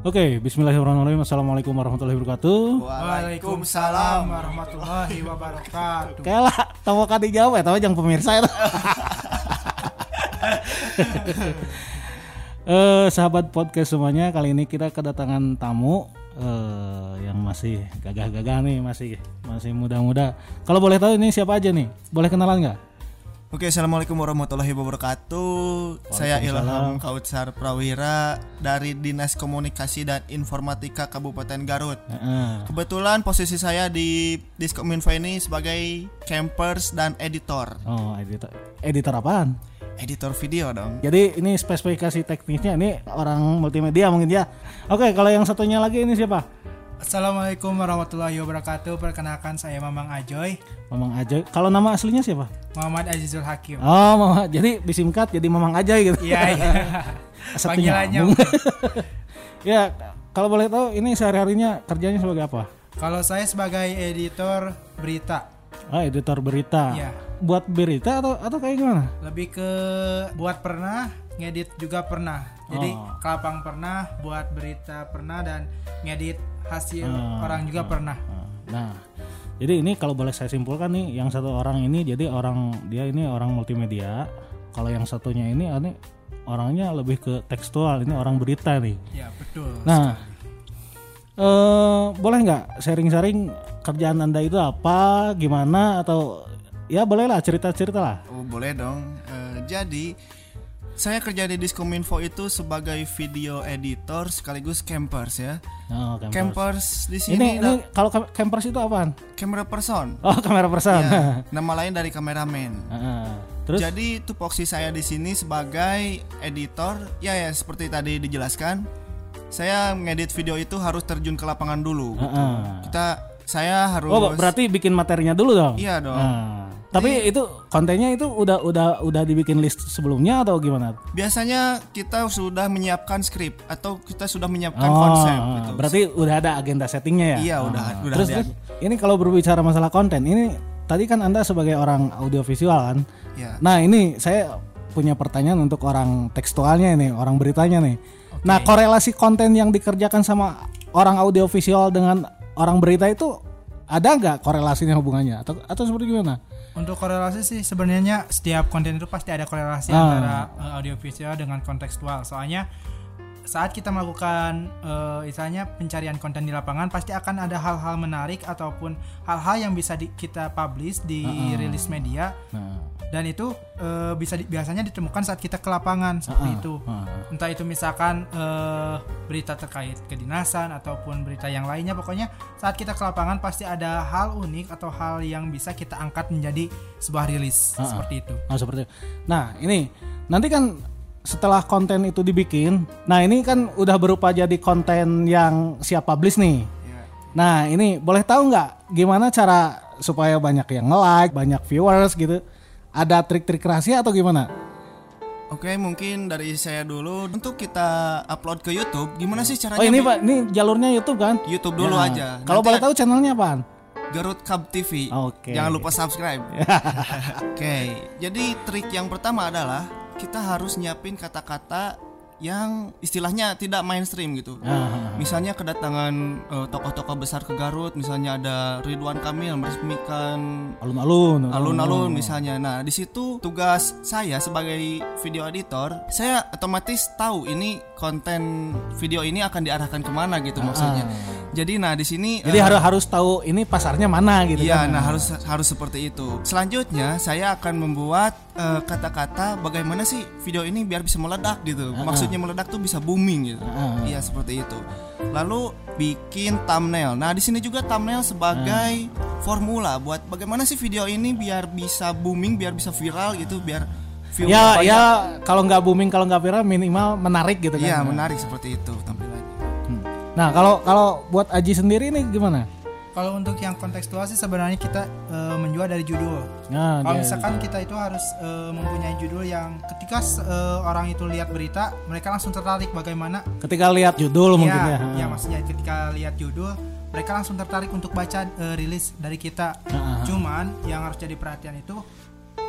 Oke, Bismillahirrahmanirrahim. Assalamualaikum warahmatullahi wabarakatuh. Waalaikumsalam warahmatullahi wabarakatuh. Kayak lah, tahu kan dijawab ya, tahu jangan pemirsa ya. Eh, sahabat podcast semuanya, kali ini kita kedatangan tamu eh, yang masih gagah-gagah nih, masih masih muda-muda. Kalau boleh tahu ini siapa aja nih? Boleh kenalan nggak? Oke, assalamualaikum warahmatullahi wabarakatuh. Saya Ilham Kautsar Prawira dari Dinas Komunikasi dan Informatika Kabupaten Garut. Kebetulan posisi saya di Diskominfo ini sebagai campers dan editor. Oh, editor. Editor apaan? Editor video dong. Jadi ini spesifikasi teknisnya ini orang multimedia mungkin ya. Oke, kalau yang satunya lagi ini siapa? Assalamualaikum warahmatullahi wabarakatuh. Perkenalkan saya Mamang Ajoy, Mamang Aja. Kalau nama aslinya siapa? Muhammad Azizul Hakim. Oh, Mama. Jadi disingkat jadi Mamang Aja gitu. Iya, iya. Panggilannya. ya, kalau boleh tahu ini sehari-harinya kerjanya sebagai apa? Kalau saya sebagai editor berita, Oh, editor berita. Iya. Buat berita atau atau kayak gimana? lebih ke buat pernah, ngedit juga pernah. Jadi Oh. kelapang pernah, buat berita pernah dan ngedit hasil Ah, orang juga pernah. Nah, jadi ini kalau boleh saya simpulkan nih, yang satu orang ini jadi orang dia ini orang multimedia. Kalau yang satunya ini ini orangnya lebih ke tekstual, ini orang berita nih. Ya, betul. Nah, eh boleh nggak sharing-sharing kerjaan anda itu apa, gimana atau ya bolehlah cerita-cerita lah. Oh, boleh dong. Eh, jadi saya kerja di Diskominfo itu sebagai video editor sekaligus campers ya. Oh, campers. Campers di Ini, sini ini kalau cam- campers itu apaan? camera person. Oh, kamera person. Ya, nama lain dari kameramen. Heeh. Terus Jadi tupoksi saya di sini sebagai editor, ya ya seperti tadi dijelaskan, saya ngedit video itu harus terjun ke lapangan dulu. Heeh. Kita saya harus Oh, berarti bikin materinya dulu dong. Iya dong. Nah, tapi itu kontennya itu udah udah udah dibikin list sebelumnya atau gimana? biasanya kita sudah menyiapkan skrip atau kita sudah menyiapkan oh, konsep gitu. berarti udah ada agenda settingnya ya? Iya, udah Ah. udah Terus, ada. ini kalau berbicara masalah konten, ini tadi kan anda sebagai orang audiovisual kan? Ya. Nah ini saya punya pertanyaan untuk orang tekstualnya ini, orang beritanya nih. Nah korelasi konten yang dikerjakan sama orang audiovisual dengan orang berita itu ada nggak korelasinya hubungannya atau atau seperti gimana? Untuk korelasi sih sebenarnya setiap konten itu pasti ada korelasi Ah. antara eh, audiovisual dengan kontekstual. Soalnya saat kita melakukan eh, misalnya pencarian konten di lapangan pasti akan ada hal-hal menarik ataupun hal-hal yang bisa di- kita publish di rilis media Nah, dan itu eh, bisa di- biasanya ditemukan saat kita ke lapangan seperti itu. ah. Entah itu misalkan eh, berita terkait kedinasan ataupun berita yang lainnya pokoknya saat kita ke lapangan pasti ada hal unik atau hal yang bisa kita angkat menjadi sebuah rilis Ah, ah. seperti itu. Oh seperti itu. Nah ini nanti kan setelah konten itu dibikin, nah ini kan udah berupa jadi konten yang siap publish nih. Ya. Nah ini boleh tahu nggak gimana cara supaya banyak yang nge-like, banyak viewers gitu? Ada trik-trik rahasia atau gimana? Oke, mungkin dari saya dulu untuk kita upload ke YouTube, gimana sih caranya? Oh ini pak, ini jalurnya YouTube kan? YouTube dulu Ya. aja. Kalau boleh tahu channelnya apaan? Garut Cub TV. Oke. Jangan lupa subscribe. Oke, jadi trik yang pertama adalah kita harus nyiapin kata-kata yang istilahnya tidak mainstream gitu. Ah, Misalnya kedatangan eh, tokoh-tokoh besar ke Garut, misalnya ada Ridwan Kamil meresmikan alun-alun. alun-alun misalnya. Nah, di situ tugas saya sebagai video editor, saya otomatis tahu ini konten video ini akan diarahkan ke mana gitu maksudnya. Jadi nah di sini Jadi eh, harus harus tahu ini pasarnya mana gitu Iya, kan? nah harus harus seperti itu. Selanjutnya saya akan membuat eh, kata-kata bagaimana sih video ini biar bisa meledak gitu. Maksudnya meledak tuh bisa booming gitu. Iya seperti itu. Lalu bikin thumbnail. Nah di sini juga thumbnail sebagai formula buat bagaimana sih video ini biar bisa booming, biar bisa viral gitu, biar view Ya banyak. ya kalau nggak booming kalau nggak viral minimal menarik gitu kan? Iya menarik seperti itu. Nah kalau kalau buat Aji sendiri nih gimana? Kalau untuk yang kontekstual sih sebenarnya kita eh, menjual dari judul. Nah, Kalau misalkan kita itu harus eh, mempunyai judul yang ketika eh, orang itu lihat berita, mereka langsung tertarik bagaimana ketika lihat judul mungkin ya. ya, ya maksudnya ketika lihat judul mereka langsung tertarik untuk baca eh, rilis dari kita. Ah. Cuman yang harus jadi perhatian itu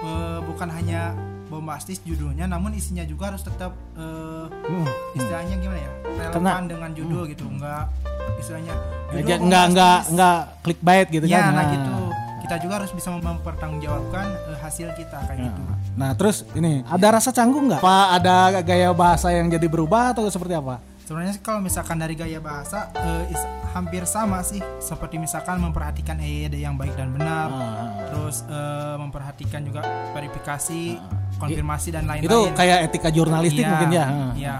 eh, bukan hanya bombastis judulnya namun isinya juga harus tetap eh, Hmm. istilahnya gimana ya relevan dengan judul gitu enggak istilahnya Ya, judul ja- nggak nggak bombastis. nggak clickbait gitu ya kan nah gitu kita juga harus bisa mempertanggungjawabkan eh, hasil kita kayak Ya. gitu Nah terus ini ada rasa canggung nggak? Apa ada gaya bahasa yang jadi berubah atau seperti apa? Sebenarnya kalau misalkan dari gaya bahasa eh, is- hampir sama sih seperti misalkan memperhatikan EYD yang baik dan benar Ah, terus eh, memperhatikan juga verifikasi konfirmasi dan lain-lain Itu kayak etika jurnalistik Iya, mungkin ya. Iya.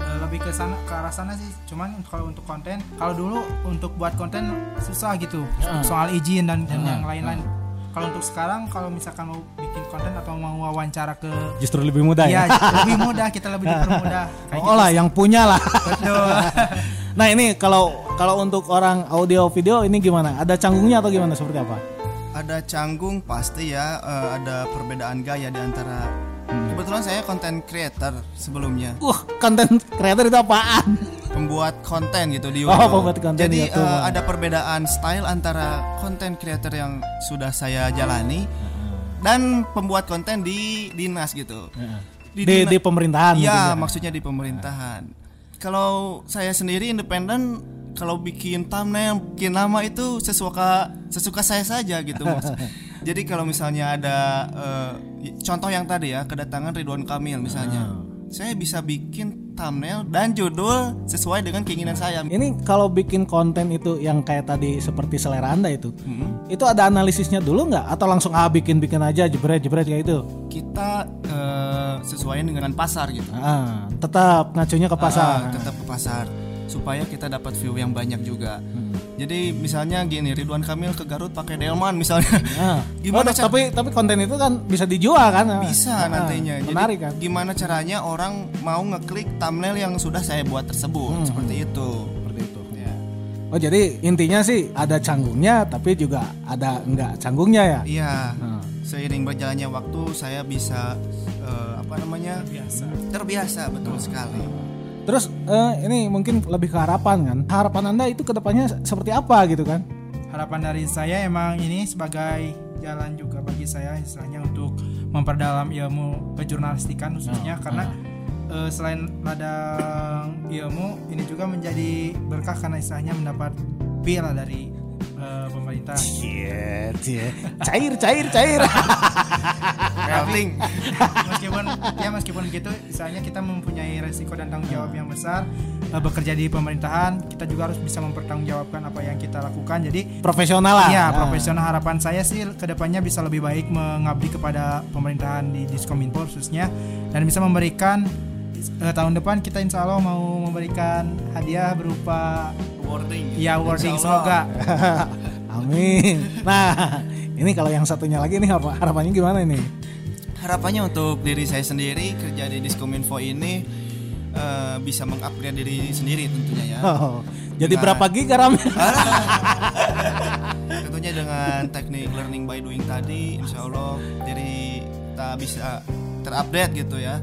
Eh, lebih ke sana ke arah sana sih. Cuman kalau untuk konten, kalau dulu untuk buat konten susah gitu. Soal izin dan, dan yang lain-lain. Kalau untuk sekarang kalau misalkan mau bikin konten atau mau wawancara ke Justru lebih mudah ya. ya lebih mudah kita lebih dipermudah kayak Oh lah yang punya lah. gitu. Betul. nah ini kalau kalau untuk orang audio video ini gimana? Ada canggungnya atau gimana seperti apa? ada canggung pasti ya eh, ada perbedaan gaya di antara Hmm. kebetulan saya content creator sebelumnya Uh konten creator itu apaan? Pembuat konten gitu di Oh, YouTube. pembuat konten di Jadi YouTube. eh, ada perbedaan style antara konten creator yang sudah saya jalani dan pembuat konten di dinas gitu. Di, dina- di pemerintahan. Iya, ya. maksudnya di pemerintahan. Kalau saya sendiri independen, kalau bikin thumbnail, bikin nama itu sesuka sesuka saya saja gitu. Jadi kalau misalnya ada eh, contoh yang tadi ya, kedatangan Ridwan Kamil misalnya. Saya bisa bikin thumbnail dan judul sesuai dengan keinginan saya. Ini kalau bikin konten itu yang kayak tadi seperti selera anda itu, Hmm. itu ada analisisnya dulu nggak? Atau langsung ah bikin bikin aja jebret jebret kayak itu? Kita sesuaiin dengan pasar gitu. Ah, tetap ngacunya ke pasar. Ah, tetap ke pasar supaya kita dapat view yang banyak juga. Jadi misalnya gini, Ridwan Kamil ke Garut pakai delman misalnya. Ah. Gimana Oh, cara- tapi tapi konten itu kan bisa dijual kan? Bisa Ah, nantinya. Jadi Menarik kan? gimana caranya orang mau ngeklik thumbnail yang sudah saya buat tersebut seperti itu. Seperti itu. Ya. Oh jadi intinya sih ada canggungnya tapi juga ada enggak canggungnya ya? Iya. Ah. Seiring berjalannya waktu saya bisa eh, apa namanya? Biasa. Terbiasa betul sekali. Terus eh, ini mungkin lebih ke harapan kan? Harapan anda itu ke depannya seperti apa gitu kan? Harapan dari saya emang ini sebagai jalan juga bagi saya istilahnya untuk memperdalam ilmu kejurnalistikan khususnya karena eh, selain ladang ilmu ini juga menjadi berkah karena istilahnya mendapat lah dari eh, pemerintah. Iya, cair, cair, cair. Pelting. meskipun ya meskipun begitu misalnya kita mempunyai resiko dan tanggung jawab yang besar eh, bekerja di pemerintahan kita juga harus bisa mempertanggungjawabkan apa yang kita lakukan jadi Profesional lah. ya Ah. profesional harapan saya sih ke depannya bisa lebih baik mengabdi kepada pemerintahan di Diskominfo khususnya dan bisa memberikan eh, tahun depan kita insya Allah mau memberikan hadiah berupa Ya wording Insya Allah. semoga Amin. Nah, ini kalau yang satunya lagi ini harap- harapannya gimana ini? Harapannya untuk diri saya sendiri kerja di Diskominfo ini eh, bisa mengupgrade diri sendiri tentunya ya. Oh, jadi Dengan- berapa giga RAM-nya? Tentunya dengan teknik learning by doing tadi, insya Allah diri kita bisa terupdate gitu ya,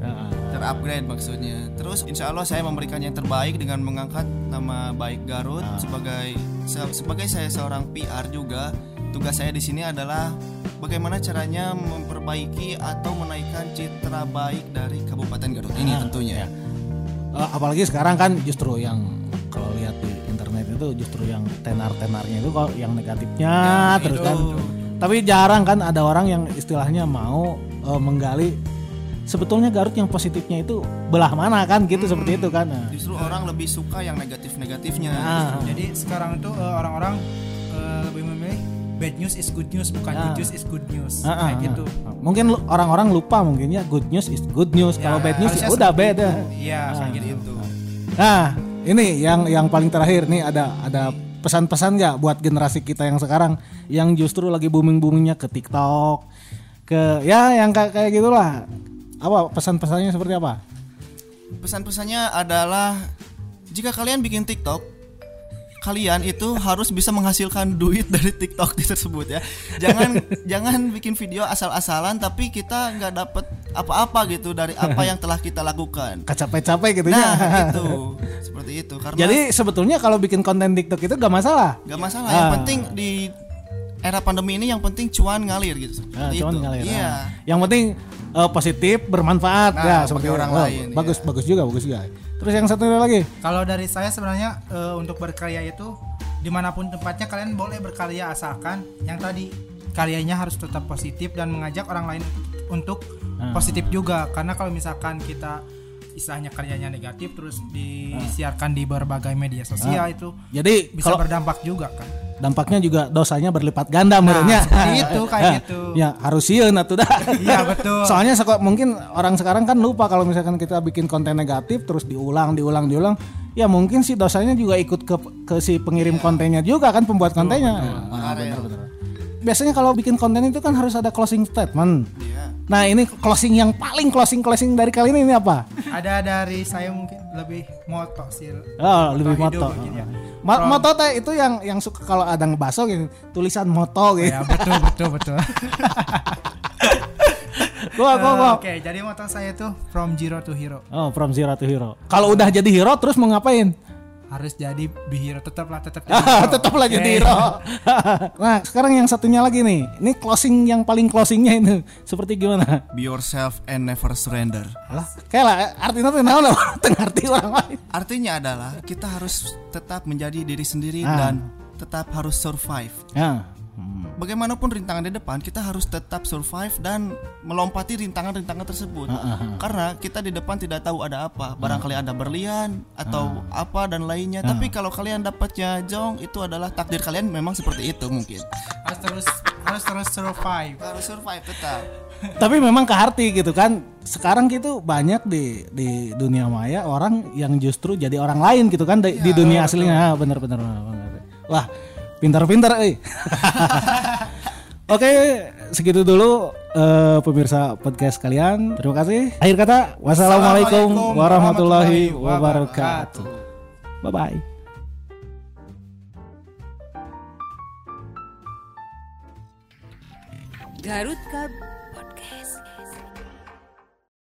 terupgrade maksudnya. Terus insya Allah saya memberikan yang terbaik dengan mengangkat nama baik Garut sebagai se- sebagai saya seorang PR juga. Tugas saya di sini adalah bagaimana caranya memperbaiki atau menaikkan citra baik dari Kabupaten Garut ini tentunya. Eh, apalagi sekarang kan justru yang kalau lihat di internet itu justru yang tenar-tenarnya itu kok yang negatifnya terus kan. Tapi jarang kan ada orang yang istilahnya mau eh, menggali sebetulnya Garut yang positifnya itu belah mana kan gitu seperti itu kan. Nah, Justru orang lebih suka yang negatif-negatifnya. ah, jadi sekarang itu eh, orang-orang eh, lebih memilih bad news is good news bukan Ah. good news is good news ah, ah, kayak gitu ah. Mungkin orang-orang lupa mungkin ya good news is good news. Kalau bad news ya udah beda. itu. iya kayak gitu Gitu. Nah, ini yang yang paling terakhir nih ada ada pesan-pesan nggak buat generasi kita yang sekarang yang justru lagi booming-boomingnya ke TikTok, ke ya yang kayak kayak gitulah. Apa pesan-pesannya seperti apa? Pesan-pesannya adalah jika kalian bikin TikTok, kalian itu harus bisa menghasilkan duit dari TikTok tersebut ya. Jangan jangan bikin video asal-asalan tapi kita nggak dapet apa-apa gitu dari apa yang telah kita lakukan. Kecapek-capek gitu Nah, ya. itu seperti itu karena Jadi sebetulnya kalau bikin konten TikTok itu gak masalah. nggak masalah. Yang Ah. penting di era pandemi ini yang penting cuan ngalir gitu. Nah, cuman itu. ngalir. Iya. Nah, Yang penting eh, positif, bermanfaat Nah, ya seperti orang oh, lain, Bagus, iya. bagus juga, bagus juga. Terus yang satu lagi. Kalau dari saya sebenarnya eh, untuk berkarya itu di mana pun tempatnya kalian boleh berkarya asalkan yang tadi karyanya harus tetap positif dan mengajak orang lain untuk Ah. positif juga karena kalau misalkan kita istilahnya karyanya negatif terus disiarkan di berbagai media sosial itu Jadi bisa kalau berdampak juga kan dampaknya juga dosanya berlipat ganda menurutnya. seperti itu, kayak gitu. Ya, harus sieun atuh dah. iya betul Soalnya seko- mungkin orang sekarang kan lupa kalau misalkan kita bikin konten negatif terus diulang, diulang, diulang, ya mungkin sih dosanya juga ikut ke ke si pengirim kontennya juga kan pembuat kontennya. Ah, benar, benar. Biasanya kalau bikin konten itu kan harus ada closing statement. Iya. Nah ini closing yang paling closing closing dari kali ini ini apa? ada dari saya mungkin lebih moto sih Oh lebih hidup moto. ya. Ma- From- moto teh itu yang yang suka kalau ada ngebaso gitu tulisan moto gitu. ya betul betul betul Gua gua gua. oke jadi moto saya tuh from zero to hero Oh from zero to hero. Kalau udah jadi hero terus mau ngapain? Harus jadi be hero tetaplah tetap Ah, tetaplah jadi hero. nah, sekarang yang satunya lagi nih. Ini closing yang paling closingnya itu seperti gimana? Be yourself and never surrender. Lah, kayak lah artinya tuh tengah arti orang lain. Artinya adalah kita harus tetap menjadi diri sendiri Ah. dan tetap harus survive. Ya. Bagaimanapun rintangan di depan, kita harus tetap survive dan melompati rintangan-rintangan tersebut. Ah, Karena kita di depan tidak tahu ada apa. Barangkali ada berlian atau Ah. apa dan lainnya. Tapi kalau kalian dapatnya jong, itu adalah takdir kalian memang seperti itu mungkin. harus terus harus terus survive Harus survive tetap. Tapi memang ke arti gitu kan. Sekarang gitu banyak di di dunia maya orang yang justru jadi orang lain gitu kan di, di dunia aslinya. Ah, Bener bener bener, bener. Wah, pintar-pintar eh. Oke, segitu dulu eh, pemirsa podcast kalian. Terima kasih. Akhir kata, wassalamualaikum Assalamualaikum warahmatullahi wabarakatuh. Bye bye. Garut Kab.